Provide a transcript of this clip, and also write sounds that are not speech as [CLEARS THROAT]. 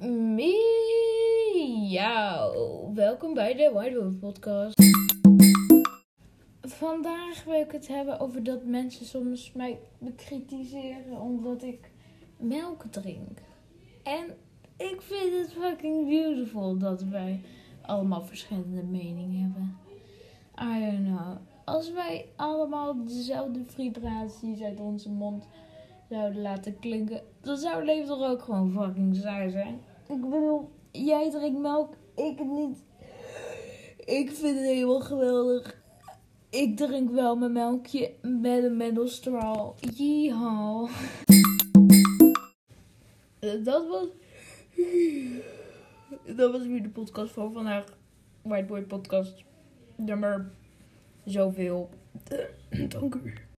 Miauw. Welkom bij de Whiteboard Podcast. Vandaag wil ik het hebben over dat mensen soms mij bekritiseren omdat ik melk drink. En ik vind het fucking beautiful dat wij allemaal verschillende meningen hebben. I don't know. Als wij allemaal dezelfde vibraties uit onze mond zouden laten klinken, dan zou het leven toch ook gewoon fucking saai zijn. Ik bedoel, jij drinkt melk, ik niet. Ik vind het helemaal geweldig. Ik drink wel mijn melkje met een mendelstraal. Yeehaw. Eh, Dat was... Dat was weer de podcast van vandaag. Whiteboard podcast. Nummer zoveel. [CLEARS THROAT] Dank u.